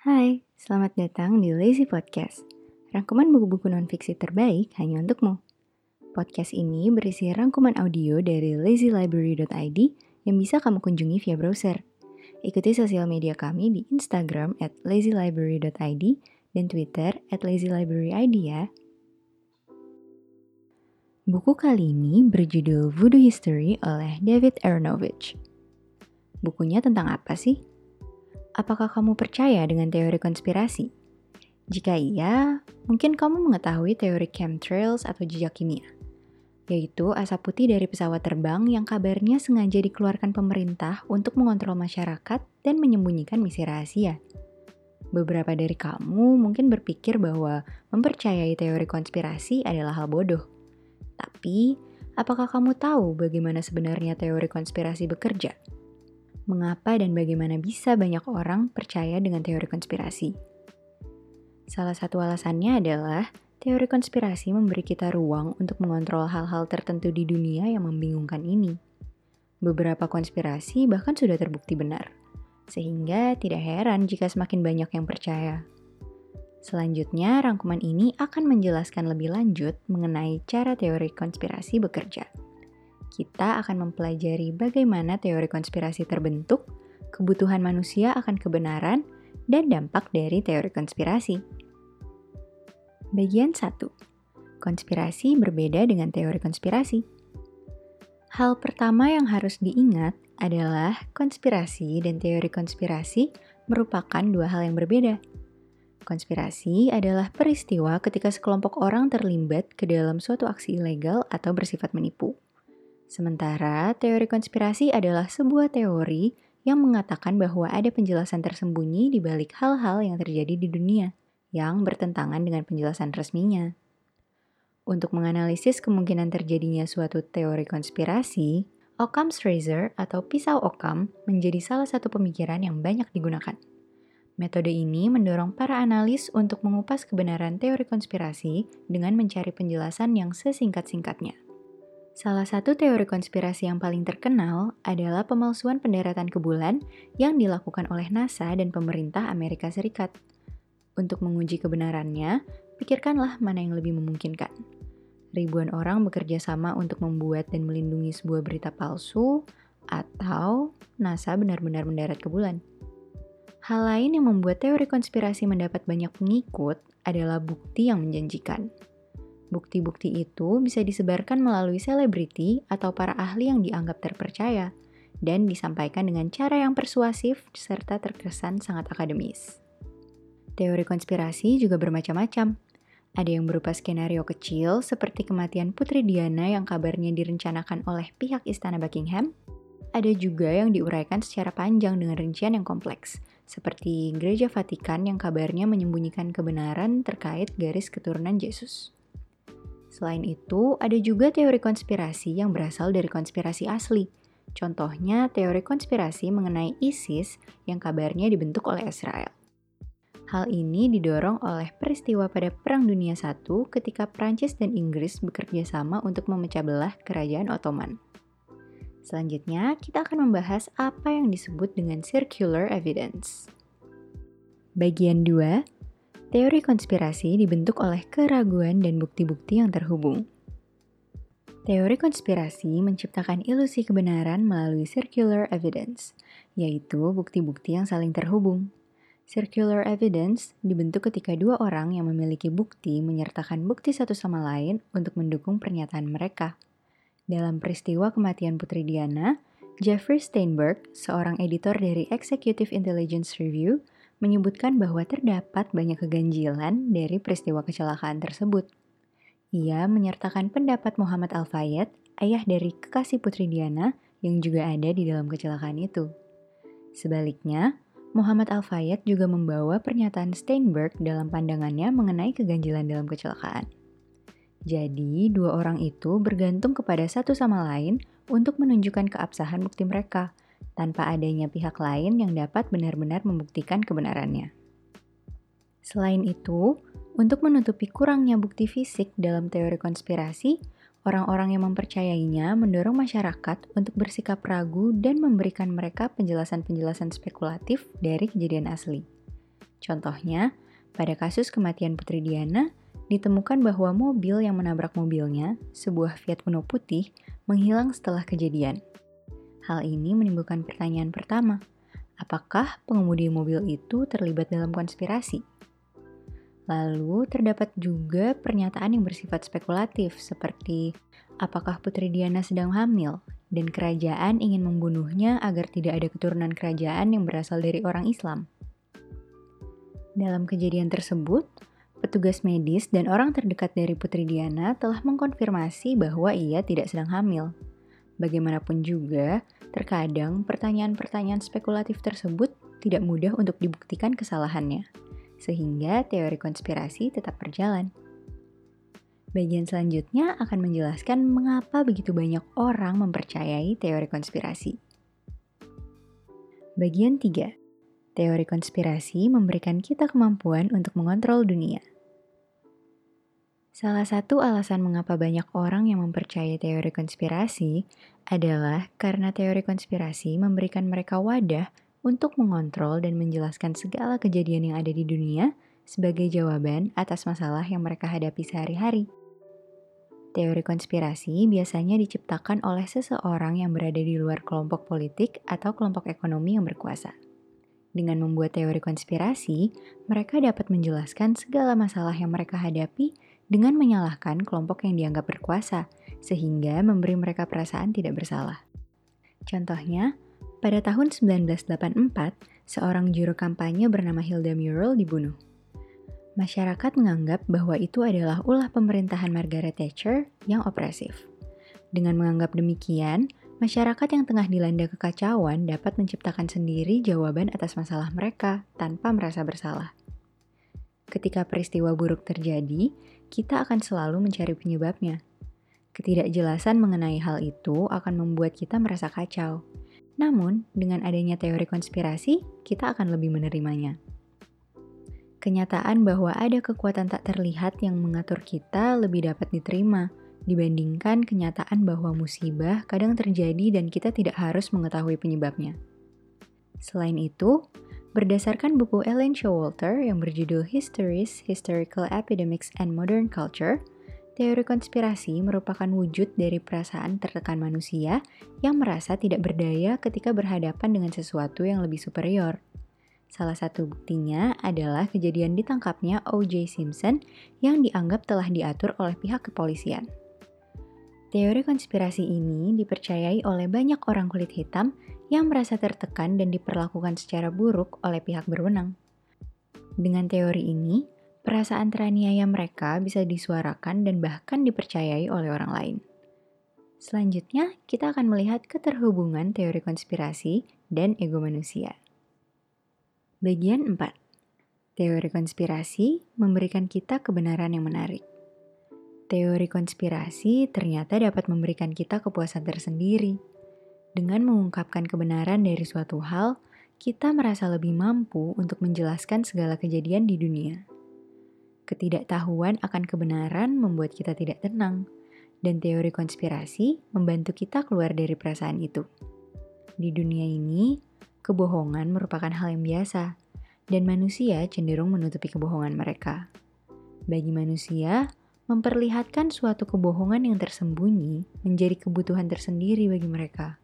Hai, selamat datang di Lazy Podcast. Rangkuman buku-buku non-fiksi terbaik hanya untukmu. Podcast ini berisi rangkuman audio dari lazylibrary.id yang bisa kamu kunjungi via browser. Ikuti sosial media kami di Instagram at lazylibrary.id dan Twitter at lazylibraryid ya. Buku kali ini berjudul Voodoo History oleh David Aronovich. Bukunya tentang apa sih? Apakah kamu percaya dengan teori konspirasi? Jika iya, mungkin kamu mengetahui teori chemtrails atau jejak kimia, yaitu asap putih dari pesawat terbang yang kabarnya sengaja dikeluarkan pemerintah untuk mengontrol masyarakat dan menyembunyikan misi rahasia. Beberapa dari kamu mungkin berpikir bahwa mempercayai teori konspirasi adalah hal bodoh. Tapi, apakah kamu tahu bagaimana sebenarnya teori konspirasi bekerja? Mengapa dan bagaimana bisa banyak orang percaya dengan teori konspirasi. Salah satu alasannya adalah teori konspirasi memberi kita ruang untuk mengontrol hal-hal tertentu di dunia yang membingungkan ini. Beberapa konspirasi bahkan sudah terbukti benar, sehingga tidak heran jika semakin banyak yang percaya. Selanjutnya, rangkuman ini akan menjelaskan lebih lanjut mengenai cara teori konspirasi bekerja kita akan mempelajari bagaimana teori konspirasi terbentuk, kebutuhan manusia akan kebenaran, dan dampak dari teori konspirasi. Bagian 1. Konspirasi berbeda dengan teori konspirasi. Hal pertama yang harus diingat adalah konspirasi dan teori konspirasi merupakan dua hal yang berbeda. Konspirasi adalah peristiwa ketika sekelompok orang terlibat ke dalam suatu aksi ilegal atau bersifat menipu. Sementara teori konspirasi adalah sebuah teori yang mengatakan bahwa ada penjelasan tersembunyi di balik hal-hal yang terjadi di dunia yang bertentangan dengan penjelasan resminya. Untuk menganalisis kemungkinan terjadinya suatu teori konspirasi, Occam's razor atau pisau Occam menjadi salah satu pemikiran yang banyak digunakan. Metode ini mendorong para analis untuk mengupas kebenaran teori konspirasi dengan mencari penjelasan yang sesingkat-singkatnya. Salah satu teori konspirasi yang paling terkenal adalah pemalsuan pendaratan ke bulan yang dilakukan oleh NASA dan pemerintah Amerika Serikat. Untuk menguji kebenarannya, pikirkanlah mana yang lebih memungkinkan. Ribuan orang bekerja sama untuk membuat dan melindungi sebuah berita palsu, atau NASA benar-benar mendarat ke bulan. Hal lain yang membuat teori konspirasi mendapat banyak pengikut adalah bukti yang menjanjikan. Bukti-bukti itu bisa disebarkan melalui selebriti atau para ahli yang dianggap terpercaya dan disampaikan dengan cara yang persuasif serta terkesan sangat akademis. Teori konspirasi juga bermacam-macam. Ada yang berupa skenario kecil seperti kematian Putri Diana yang kabarnya direncanakan oleh pihak Istana Buckingham. Ada juga yang diuraikan secara panjang dengan rincian yang kompleks, seperti Gereja Vatikan yang kabarnya menyembunyikan kebenaran terkait garis keturunan Yesus. Selain itu, ada juga teori konspirasi yang berasal dari konspirasi asli. Contohnya, teori konspirasi mengenai ISIS yang kabarnya dibentuk oleh Israel. Hal ini didorong oleh peristiwa pada Perang Dunia I ketika Prancis dan Inggris bekerja sama untuk memecah belah Kerajaan Ottoman. Selanjutnya, kita akan membahas apa yang disebut dengan circular evidence. Bagian 2, Teori konspirasi dibentuk oleh keraguan dan bukti-bukti yang terhubung. Teori konspirasi menciptakan ilusi kebenaran melalui circular evidence, yaitu bukti-bukti yang saling terhubung. Circular evidence dibentuk ketika dua orang yang memiliki bukti menyertakan bukti satu sama lain untuk mendukung pernyataan mereka. Dalam peristiwa kematian Putri Diana, Jeffrey Steinberg, seorang editor dari Executive Intelligence Review, menyebutkan bahwa terdapat banyak keganjilan dari peristiwa kecelakaan tersebut. Ia menyertakan pendapat Muhammad Al-Fayed, ayah dari kekasih Putri Diana, yang juga ada di dalam kecelakaan itu. Sebaliknya, Muhammad Al-Fayed juga membawa pernyataan Steinberg dalam pandangannya mengenai keganjilan dalam kecelakaan. Jadi, dua orang itu bergantung kepada satu sama lain untuk menunjukkan keabsahan bukti mereka – tanpa adanya pihak lain yang dapat benar-benar membuktikan kebenarannya. Selain itu, untuk menutupi kurangnya bukti fisik dalam teori konspirasi, orang-orang yang mempercayainya mendorong masyarakat untuk bersikap ragu dan memberikan mereka penjelasan-penjelasan spekulatif dari kejadian asli. Contohnya, pada kasus kematian Putri Diana, ditemukan bahwa mobil yang menabrak mobilnya, sebuah Fiat Uno putih, menghilang setelah kejadian. Hal ini menimbulkan pertanyaan pertama, apakah pengemudi mobil itu terlibat dalam konspirasi? Lalu terdapat juga pernyataan yang bersifat spekulatif seperti apakah Putri Diana sedang hamil dan kerajaan ingin membunuhnya agar tidak ada keturunan kerajaan yang berasal dari orang Islam. Dalam kejadian tersebut, petugas medis dan orang terdekat dari Putri Diana telah mengkonfirmasi bahwa ia tidak sedang hamil. Bagaimanapun juga, terkadang pertanyaan-pertanyaan spekulatif tersebut tidak mudah untuk dibuktikan kesalahannya sehingga teori konspirasi tetap berjalan. Bagian selanjutnya akan menjelaskan mengapa begitu banyak orang mempercayai teori konspirasi. Bagian 3. Teori konspirasi memberikan kita kemampuan untuk mengontrol dunia. Salah satu alasan mengapa banyak orang yang mempercayai teori konspirasi adalah karena teori konspirasi memberikan mereka wadah untuk mengontrol dan menjelaskan segala kejadian yang ada di dunia sebagai jawaban atas masalah yang mereka hadapi sehari-hari. Teori konspirasi biasanya diciptakan oleh seseorang yang berada di luar kelompok politik atau kelompok ekonomi yang berkuasa. Dengan membuat teori konspirasi, mereka dapat menjelaskan segala masalah yang mereka hadapi dengan menyalahkan kelompok yang dianggap berkuasa, sehingga memberi mereka perasaan tidak bersalah. Contohnya, pada tahun 1984, seorang juru kampanye bernama Hilda Murrell dibunuh. Masyarakat menganggap bahwa itu adalah ulah pemerintahan Margaret Thatcher yang opresif. Dengan menganggap demikian, masyarakat yang tengah dilanda kekacauan dapat menciptakan sendiri jawaban atas masalah mereka tanpa merasa bersalah. Ketika peristiwa buruk terjadi, kita akan selalu mencari penyebabnya. Ketidakjelasan mengenai hal itu akan membuat kita merasa kacau, namun, dengan adanya teori konspirasi, kita akan lebih menerimanya. Kenyataan bahwa ada kekuatan tak terlihat yang mengatur kita lebih dapat diterima dibandingkan kenyataan bahwa musibah kadang terjadi dan kita tidak harus mengetahui penyebabnya. Selain itu, berdasarkan buku Ellen Showalter yang berjudul Histories, Historical Epidemics and Modern Culture, Teori konspirasi merupakan wujud dari perasaan tertekan manusia yang merasa tidak berdaya ketika berhadapan dengan sesuatu yang lebih superior. Salah satu buktinya adalah kejadian ditangkapnya O.J. Simpson yang dianggap telah diatur oleh pihak kepolisian. Teori konspirasi ini dipercayai oleh banyak orang kulit hitam yang merasa tertekan dan diperlakukan secara buruk oleh pihak berwenang. Dengan teori ini, perasaan teraniaya mereka bisa disuarakan dan bahkan dipercayai oleh orang lain. Selanjutnya, kita akan melihat keterhubungan teori konspirasi dan ego manusia. Bagian 4. Teori konspirasi memberikan kita kebenaran yang menarik. Teori konspirasi ternyata dapat memberikan kita kepuasan tersendiri. Dengan mengungkapkan kebenaran dari suatu hal, kita merasa lebih mampu untuk menjelaskan segala kejadian di dunia. Ketidaktahuan akan kebenaran membuat kita tidak tenang, dan teori konspirasi membantu kita keluar dari perasaan itu. Di dunia ini, kebohongan merupakan hal yang biasa, dan manusia cenderung menutupi kebohongan mereka. Bagi manusia, memperlihatkan suatu kebohongan yang tersembunyi menjadi kebutuhan tersendiri bagi mereka.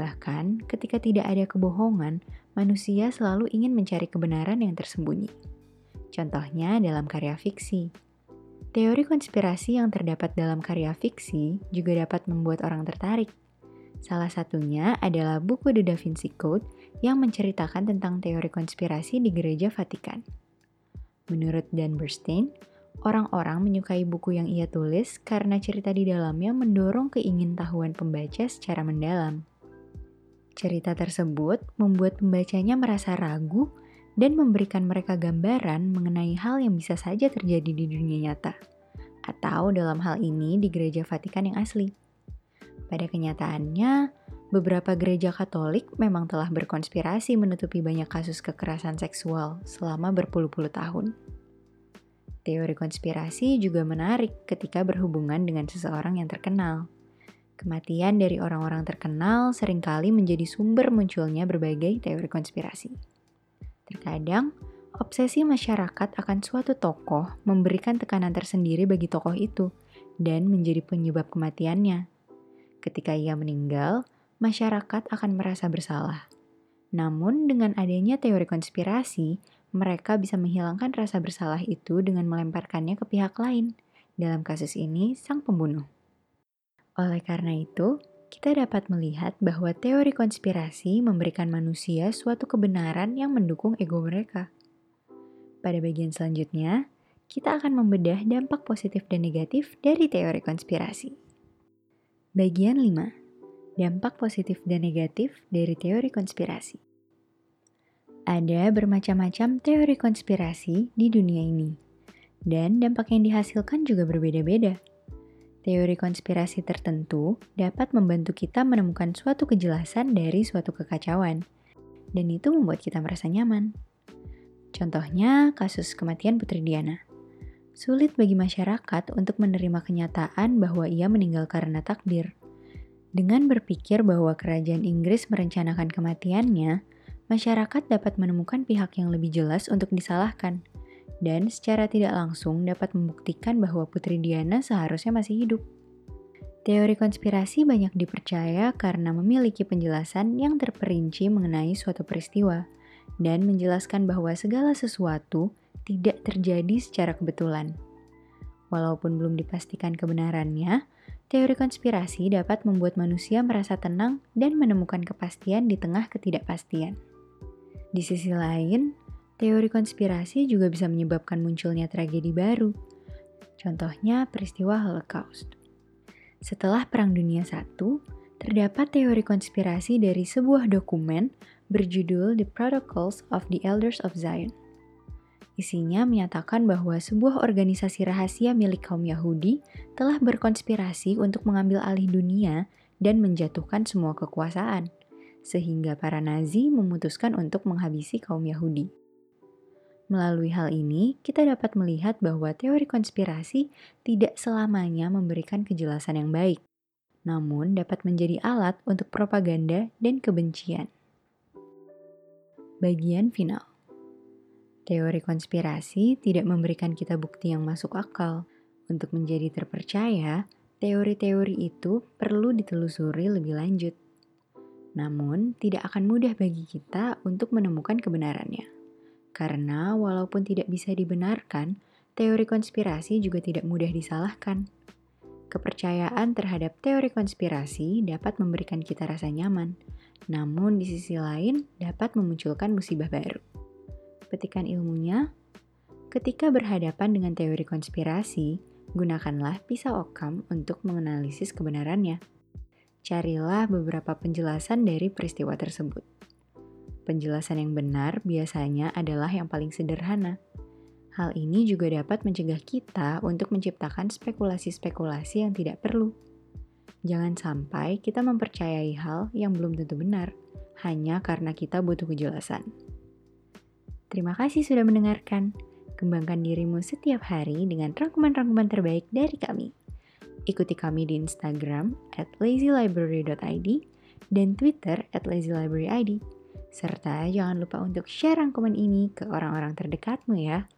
Bahkan, ketika tidak ada kebohongan, manusia selalu ingin mencari kebenaran yang tersembunyi. Contohnya dalam karya fiksi. Teori konspirasi yang terdapat dalam karya fiksi juga dapat membuat orang tertarik. Salah satunya adalah buku The Da Vinci Code yang menceritakan tentang teori konspirasi di Gereja Vatikan. Menurut Dan Bernstein, orang-orang menyukai buku yang ia tulis karena cerita di dalamnya mendorong keingintahuan pembaca secara mendalam. Cerita tersebut membuat pembacanya merasa ragu dan memberikan mereka gambaran mengenai hal yang bisa saja terjadi di dunia nyata, atau dalam hal ini di Gereja Vatikan yang asli. Pada kenyataannya, beberapa gereja Katolik memang telah berkonspirasi menutupi banyak kasus kekerasan seksual selama berpuluh-puluh tahun. Teori konspirasi juga menarik ketika berhubungan dengan seseorang yang terkenal. Kematian dari orang-orang terkenal sering kali menjadi sumber munculnya berbagai teori konspirasi. Terkadang, obsesi masyarakat akan suatu tokoh memberikan tekanan tersendiri bagi tokoh itu dan menjadi penyebab kematiannya. Ketika ia meninggal, masyarakat akan merasa bersalah. Namun, dengan adanya teori konspirasi, mereka bisa menghilangkan rasa bersalah itu dengan melemparkannya ke pihak lain. Dalam kasus ini, sang pembunuh. Oleh karena itu, kita dapat melihat bahwa teori konspirasi memberikan manusia suatu kebenaran yang mendukung ego mereka. Pada bagian selanjutnya, kita akan membedah dampak positif dan negatif dari teori konspirasi. Bagian 5. Dampak positif dan negatif dari teori konspirasi. Ada bermacam-macam teori konspirasi di dunia ini, dan dampak yang dihasilkan juga berbeda-beda. Teori konspirasi tertentu dapat membantu kita menemukan suatu kejelasan dari suatu kekacauan, dan itu membuat kita merasa nyaman. Contohnya kasus kematian Putri Diana. Sulit bagi masyarakat untuk menerima kenyataan bahwa ia meninggal karena takdir. Dengan berpikir bahwa kerajaan Inggris merencanakan kematiannya, masyarakat dapat menemukan pihak yang lebih jelas untuk disalahkan, dan secara tidak langsung dapat membuktikan bahwa Putri Diana seharusnya masih hidup. Teori konspirasi banyak dipercaya karena memiliki penjelasan yang terperinci mengenai suatu peristiwa dan menjelaskan bahwa segala sesuatu tidak terjadi secara kebetulan. Walaupun belum dipastikan kebenarannya, teori konspirasi dapat membuat manusia merasa tenang dan menemukan kepastian di tengah ketidakpastian. Di sisi lain, teori konspirasi juga bisa menyebabkan munculnya tragedi baru. Contohnya peristiwa Holocaust. Setelah Perang Dunia I, terdapat teori konspirasi dari sebuah dokumen berjudul The Protocols of the Elders of Zion. Isinya menyatakan bahwa sebuah organisasi rahasia milik kaum Yahudi telah berkonspirasi untuk mengambil alih dunia dan menjatuhkan semua kekuasaan, sehingga para Nazi memutuskan untuk menghabisi kaum Yahudi. Melalui hal ini, kita dapat melihat bahwa teori konspirasi tidak selamanya memberikan kejelasan yang baik, namun dapat menjadi alat untuk propaganda dan kebencian. Bagian final. Teori konspirasi tidak memberikan kita bukti yang masuk akal. Untuk menjadi terpercaya, teori-teori itu perlu ditelusuri lebih lanjut. Namun, tidak akan mudah bagi kita untuk menemukan kebenarannya. Karena walaupun tidak bisa dibenarkan, teori konspirasi juga tidak mudah disalahkan. Kepercayaan terhadap teori konspirasi dapat memberikan kita rasa nyaman, namun di sisi lain dapat memunculkan musibah baru. Petikan ilmunya, ketika berhadapan dengan teori konspirasi, gunakanlah pisau Occam untuk menganalisis kebenarannya. Carilah beberapa penjelasan dari peristiwa tersebut. Penjelasan yang benar biasanya adalah yang paling sederhana. Hal ini juga dapat mencegah kita untuk menciptakan spekulasi-spekulasi yang tidak perlu. Jangan sampai kita mempercayai hal yang belum tentu benar hanya karena kita butuh kejelasan. Terima kasih sudah mendengarkan. Kembangkan dirimu setiap hari dengan rangkuman-rangkuman terbaik dari kami. Ikuti kami di Instagram at lazylibrary.id dan Twitter at lazylibraryid. Serta jangan lupa untuk share rangkuman ini ke orang-orang terdekatmu ya.